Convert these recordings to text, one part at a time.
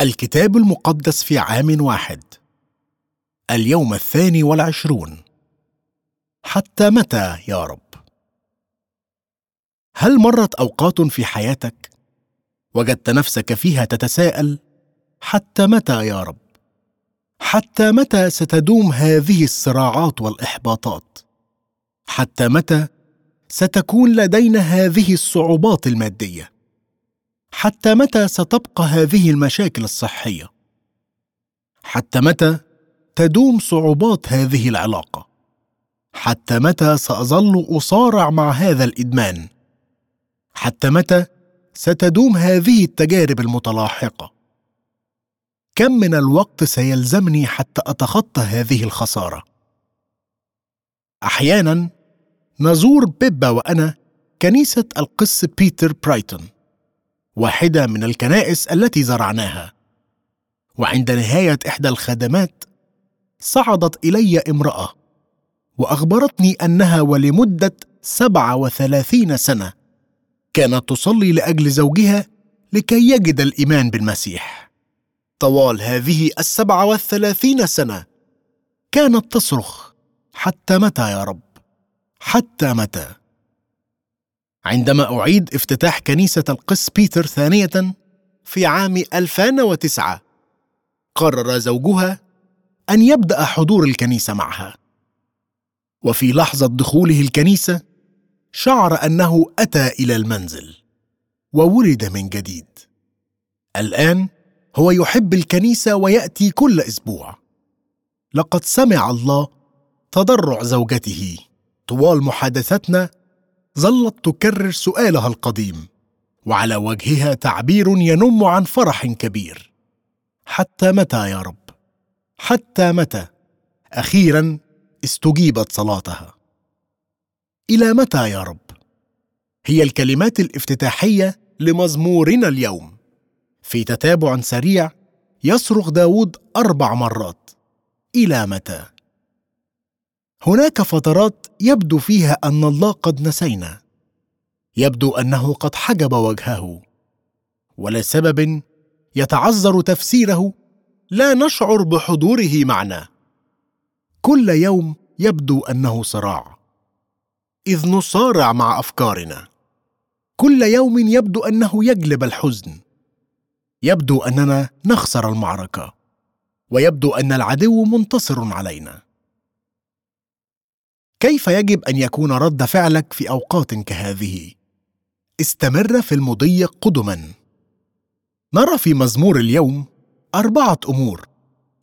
الكتاب المقدس في عام واحد. اليوم الثاني والعشرون. حتى متى يا رب؟ هل مرت أوقات في حياتك وجدت نفسك فيها تتساءل حتى متى يا رب؟ حتى متى ستدوم هذه الصراعات والإحباطات؟ حتى متى ستكون لدينا هذه الصعوبات المادية؟ حتى متى ستبقى هذه المشاكل الصحية؟ حتى متى تدوم صعوبات هذه العلاقة؟ حتى متى سأظل أصارع مع هذا الإدمان؟ حتى متى ستدوم هذه التجارب المتلاحقة؟ كم من الوقت سيلزمني حتى أتخطى هذه الخسارة؟ أحيانا نزور بيبا وأنا كنيسة القس بيتر برايتون. واحدة من الكنائس التي زرعناها. وعند نهاية إحدى الخدمات صعدت إلي امرأة وأخبرتني أنها ولمدة سبعة وثلاثين سنة كانت تصلي لأجل زوجها لكي يجد الإيمان بالمسيح. طوال هذه السبعة والثلاثين سنة كانت تصرخ حتى متى يا رب؟ حتى متى؟ عندما أعيد افتتاح كنيسة القس بيتر ثانية في عام 2009 قرر زوجها أن يبدأ حضور الكنيسة معها. وفي لحظة دخوله الكنيسة شعر أنه أتى إلى المنزل وولد من جديد. الآن هو يحب الكنيسة ويأتي كل أسبوع. لقد سمع الله تضرع زوجته طوال محادثتنا ظلت تكرر سؤالها القديم وعلى وجهها تعبير ينم عن فرح كبير. حتى متى يا رب؟ حتى متى؟ أخيرا استجيبت صلاتها. إلى متى يا رب؟ هي الكلمات الافتتاحية لمزمورنا اليوم. في تتابع سريع يصرخ داود أربع مرات. إلى متى؟ هناك فترات يبدو فيها أن الله قد نسينا. يبدو أنه قد حجب وجهه. ولسبب يتعذر تفسيره لا نشعر بحضوره معنا. كل يوم يبدو أنه صراع. إذ نصارع مع أفكارنا. كل يوم يبدو أنه يجلب الحزن. يبدو أننا نخسر المعركة. ويبدو أن العدو منتصر علينا. كيف يجب أن يكون رد فعلك في أوقات كهذه؟ استمر في المضي قدما. نرى في مزمور اليوم أربعة أمور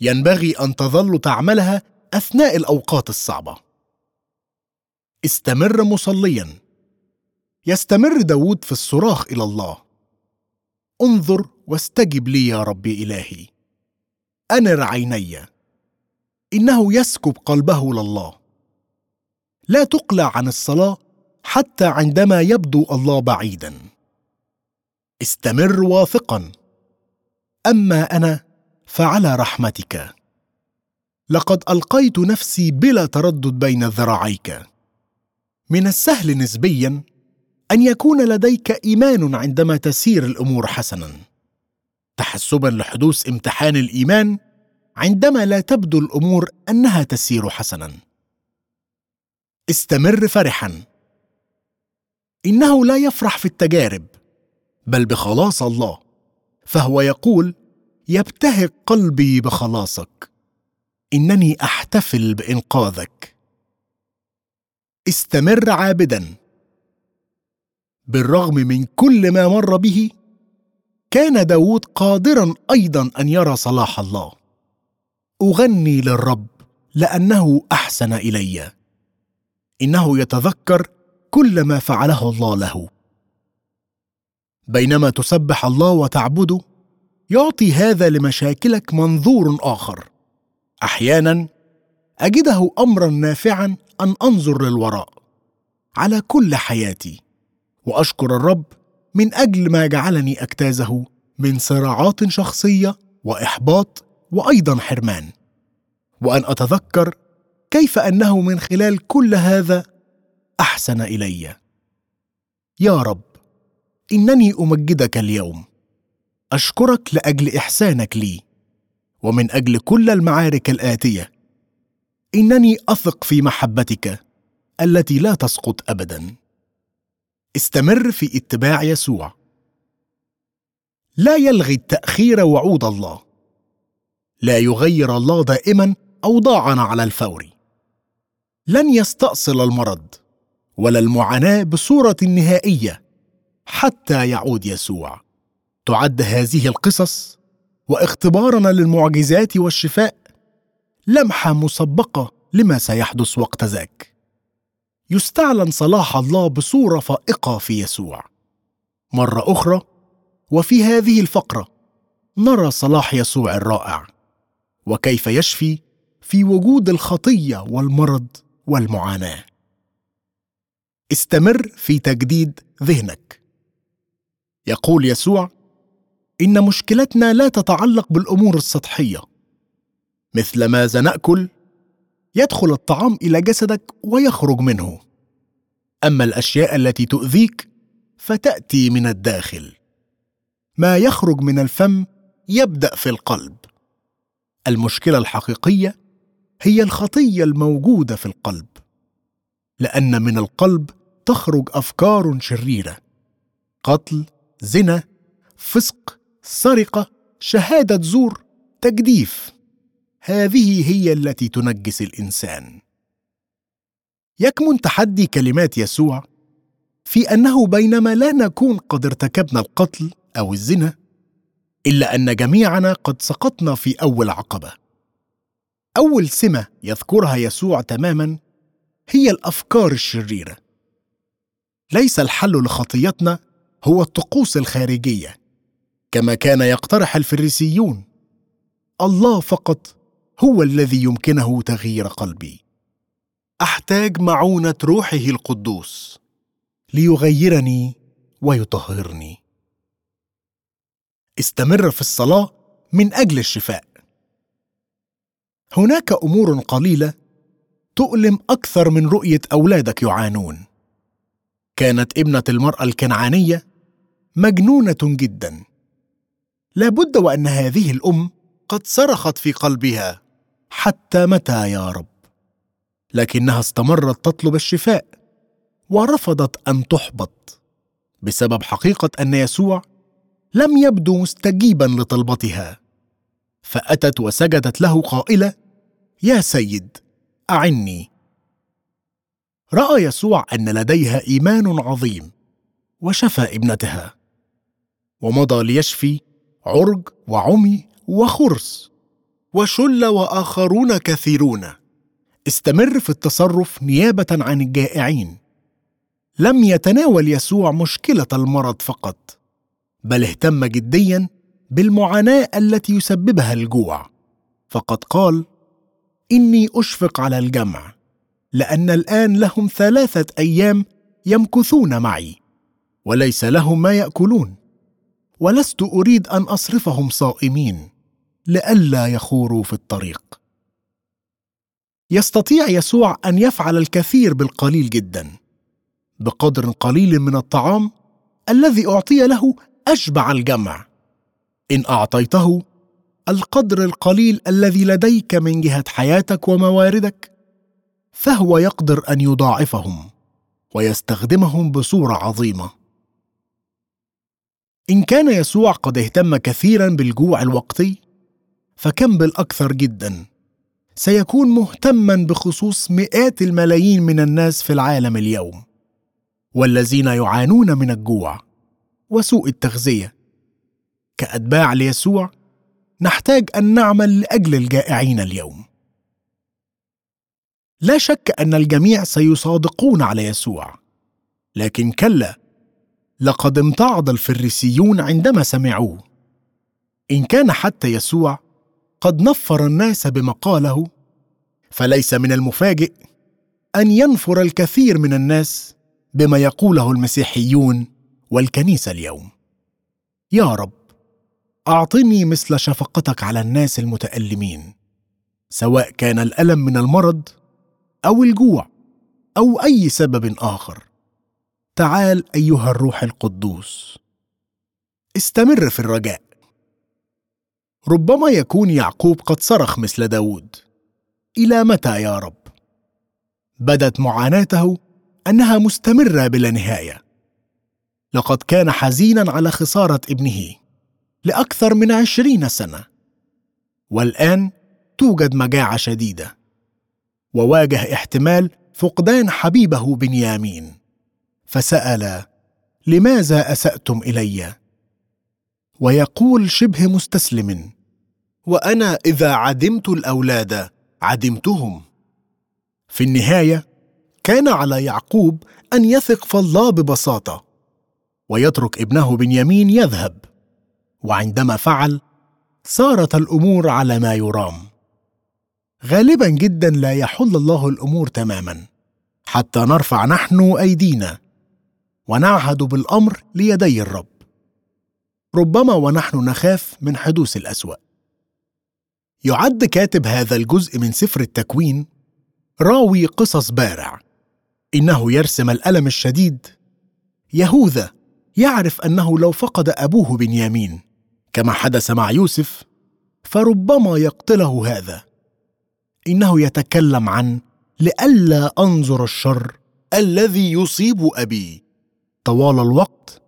ينبغي أن تظل تعملها أثناء الأوقات الصعبة. استمر مصليا. يستمر داود في الصراخ إلى الله. انظر واستجب لي يا رب إلهي. أنر عيني. إنه يسكب قلبه لله. لا تقلع عن الصلاة حتى عندما يبدو الله بعيدا. استمر واثقا. أما أنا فعلى رحمتك. لقد ألقيت نفسي بلا تردد بين ذراعيك. من السهل نسبيا أن يكون لديك إيمان عندما تسير الأمور حسنا. تحسبا لحدوث امتحان الإيمان عندما لا تبدو الأمور أنها تسير حسنا. استمر فرحا. إنه لا يفرح في التجارب بل بخلاص الله. فهو يقول يبتهج قلبي بخلاصك. إنني أحتفل بإنقاذك. استمر عابدا. بالرغم من كل ما مر به كان داود قادرا أيضا أن يرى صلاح الله. أغني للرب لأنه أحسن إلي. إنه يتذكر كل ما فعله الله له. بينما تسبح الله وتعبده يعطي هذا لمشاكلك منظور آخر. أحيانا أجده امرا نافعا أن أنظر للوراء. على كل حياتي. وأشكر الرب من أجل ما جعلني أجتازه من صراعات شخصية وإحباط وأيضا حرمان. وأن أتذكر كيف أنه من خلال كل هذا أحسن إلي؟ يا رب إنني أمجدك اليوم. أشكرك لأجل إحسانك لي ومن أجل كل المعارك الآتية. إنني أثق في محبتك التي لا تسقط ابدا. استمر في اتباع يسوع. لا يلغي التأخير وعود الله. لا يغير الله دائما اوضاعنا على الفور. لن يستأصل المرض ولا المعاناة بصورة نهائية حتى يعود يسوع. تعد هذه القصص واختبارنا للمعجزات والشفاء لمحة مسبقة لما سيحدث وقت ذاك. يستعلن صلاح الله بصورة فائقة في يسوع. مرة أخرى وفي هذه الفقرة نرى صلاح يسوع الرائع. وكيف يشفي في وجود الخطية والمرض والمعاناة. استمر في تجديد ذهنك. يقول يسوع إن مشكلتنا لا تتعلق بالأمور السطحية. مثل ماذا ناكل يدخل الطعام إلى جسدك ويخرج منه. أما الأشياء التي تؤذيك فتأتي من الداخل. ما يخرج من الفم يبدأ في القلب. المشكلة الحقيقية هي الخطية الموجودة في القلب لأن من القلب تخرج أفكار شريرة قتل زنا فسق سرقة شهادة زور تجديف. هذه هي التي تنجس الإنسان. يكمن تحدي كلمات يسوع في أنه بينما لا نكون قد ارتكبنا القتل أو الزنا إلا أن جميعنا قد سقطنا في أول عقبة. أول سمة يذكرها يسوع تماما هي الأفكار الشريرة. ليس الحل لخطيتنا هو الطقوس الخارجية كما كان يقترح الفريسيون. الله فقط هو الذي يمكنه تغيير قلبي. أحتاج معونة روحه القدوس ليغيرني ويطهرني. استمر في الصلاة من أجل الشفاء. هناك أمور قليلة تؤلم أكثر من رؤية أولادك يعانون. كانت ابنة المرأة الكنعانية مجنونة جدا. لابد وأن هذه الأم قد صرخت في قلبها حتى متى يا رب؟ لكنها استمرت تطلب الشفاء ورفضت أن تحبط بسبب حقيقة أن يسوع لم يبدو مستجيبا لطلبتها. فأتت وسجدت له قائلة يا سيد أعني. رأى يسوع أن لديها إيمان عظيم وشفى ابنتها ومضى ليشفي عرج وعمي وخرس وشل وآخرون كثيرون. استمر في التصرف نيابة عن الجائعين. لم يتناول يسوع مشكلة المرض فقط بل اهتم جديا بالمعاناة التي يسببها الجوع فقد قال إني أشفق على الجمع لأن الآن لهم ثلاثة أيام يمكثون معي وليس لهم ما يأكلون ولست أريد أن أصرفهم صائمين لئلا يخوروا في الطريق. يستطيع يسوع أن يفعل الكثير بالقليل جدا بقدر قليل من الطعام الذي أعطي له أشبع الجمع. إن أعطيته القدر القليل الذي لديك من جهة حياتك ومواردك فهو يقدر أن يضاعفهم ويستخدمهم بصورة عظيمة. إن كان يسوع قد اهتم كثيرا بالجوع الوقتي فكم بالأكثر جدا. سيكون مهتما بخصوص مئات الملايين من الناس في العالم اليوم والذين يعانون من الجوع وسوء التغذية. كأتباع ليسوع نحتاج أن نعمل لأجل الجائعين اليوم. لا شك أن الجميع سيصادقون على يسوع. لكن كلا لقد امتعض الفريسيون عندما سمعوه. إن كان حتى يسوع قد نفر الناس بما قاله فليس من المفاجئ أن ينفر الكثير من الناس بما يقوله المسيحيون والكنيسة اليوم. يا رب. أعطني مثل شفقتك على الناس المتألمين سواء كان الألم من المرض أو الجوع أو أي سبب آخر. تعال أيها الروح القدوس. استمر في الرجاء. ربما يكون يعقوب قد صرخ مثل داود. إلى متى يا رب؟ بدت معاناته أنها مستمرة بلا نهاية. لقد كان حزينا على خسارة ابنه. لأكثر من عشرين سنة. والآن توجد مجاعة شديدة. وواجه احتمال فقدان حبيبه بنيامين. فسأل لماذا أسأتم إليّ؟ ويقول شبه مستسلم وأنا إذا عدمت الأولاد عدمتهم. في النهاية كان على يعقوب أن يثق في الله ببساطة ويترك ابنه بنيامين يذهب. وعندما فعل صارت الأمور على ما يرام. غالبا جدا لا يحل الله الأمور تماما حتى نرفع نحن أيدينا ونعهد بالأمر ليدي الرب. ربما ونحن نخاف من حدوث الأسوأ. يعد كاتب هذا الجزء من سفر التكوين راوي قصص بارع. إنه يرسم الألم الشديد. يهوذا يعرف أنه لو فقد أبوه بنيامين كما حدث مع يوسف فربما يقتله هذا. إنه يتكلم عن لئلا أنظر الشر الذي يصيب أبي. طوال الوقت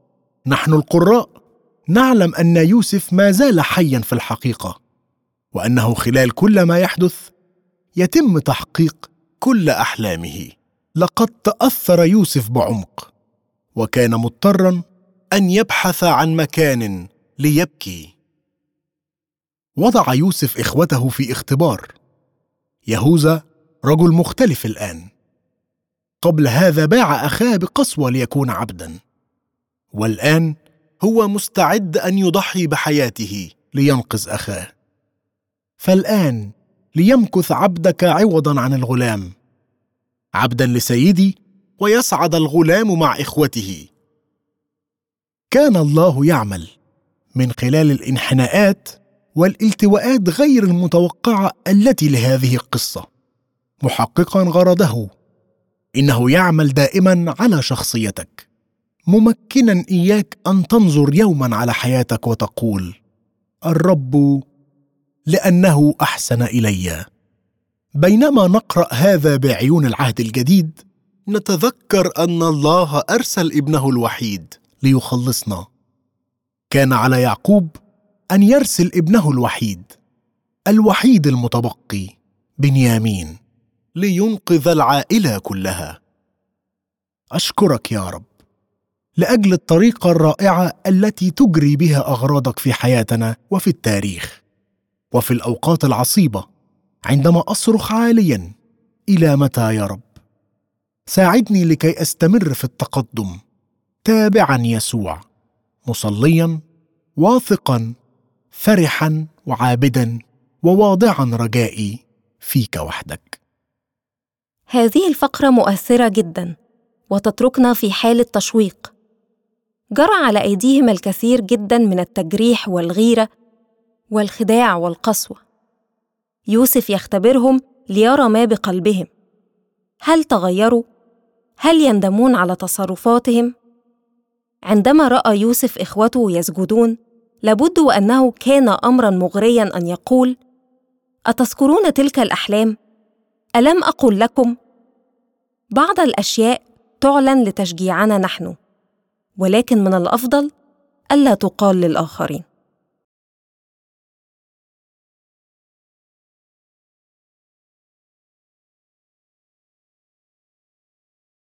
نحن القراء نعلم أن يوسف ما زال حيا في الحقيقة وأنه خلال كل ما يحدث يتم تحقيق كل أحلامه. لقد تأثر يوسف بعمق وكان مضطرا أن يبحث عن مكان ليبكي. وضع يوسف إخوته في اختبار. يهوذا رجل مختلف الآن. قبل هذا باع أخاه بقسوة ليكون عبدا. والآن هو مستعد أن يضحي بحياته لينقذ أخاه. فالآن ليمكث عبدك عوضا عن الغلام. عبدا لسيدي ويصعد الغلام مع إخوته. كان الله يعمل. من خلال الانحناءات والالتواءات غير المتوقعة التي لهذه القصة. محققا غرضه إنه يعمل دائما على شخصيتك. ممكنا إياك أن تنظر يوما على حياتك وتقول الرب لأنه أحسن إلي. بينما نقرأ هذا بعيون العهد الجديد نتذكر أن الله أرسل ابنه الوحيد ليخلصنا. كان على يعقوب أن يرسل ابنه الوحيد الوحيد المتبقي بنيامين لينقذ العائلة كلها. أشكرك يا رب. لأجل الطريقة الرائعة التي تجري بها أغراضك في حياتنا وفي التاريخ وفي الأوقات العصيبة عندما أصرخ عاليا إلى متى يا رب؟ ساعدني لكي أستمر في التقدم. تابعا يسوع. مصليا واثقا فرحا وعابدا وواضعا رجائي فيك وحدك. هذه الفقرة مؤثرة جدا وتتركنا في حاله تشويق جرى على أيديهم الكثير جدا من التجريح والغيرة والخداع والقسوة. يوسف يختبرهم ليرى ما بقلبهم. هل تغيروا؟ هل يندمون على تصرفاتهم؟ عندما رأى يوسف إخوته يسجدون لابد وأنه كان امرا مغريا أن يقول أتذكرون تلك الأحلام؟ ألم أقل لكم؟ بعض الأشياء تعلن لتشجيعنا نحن ولكن من الأفضل ألا تقال للآخرين.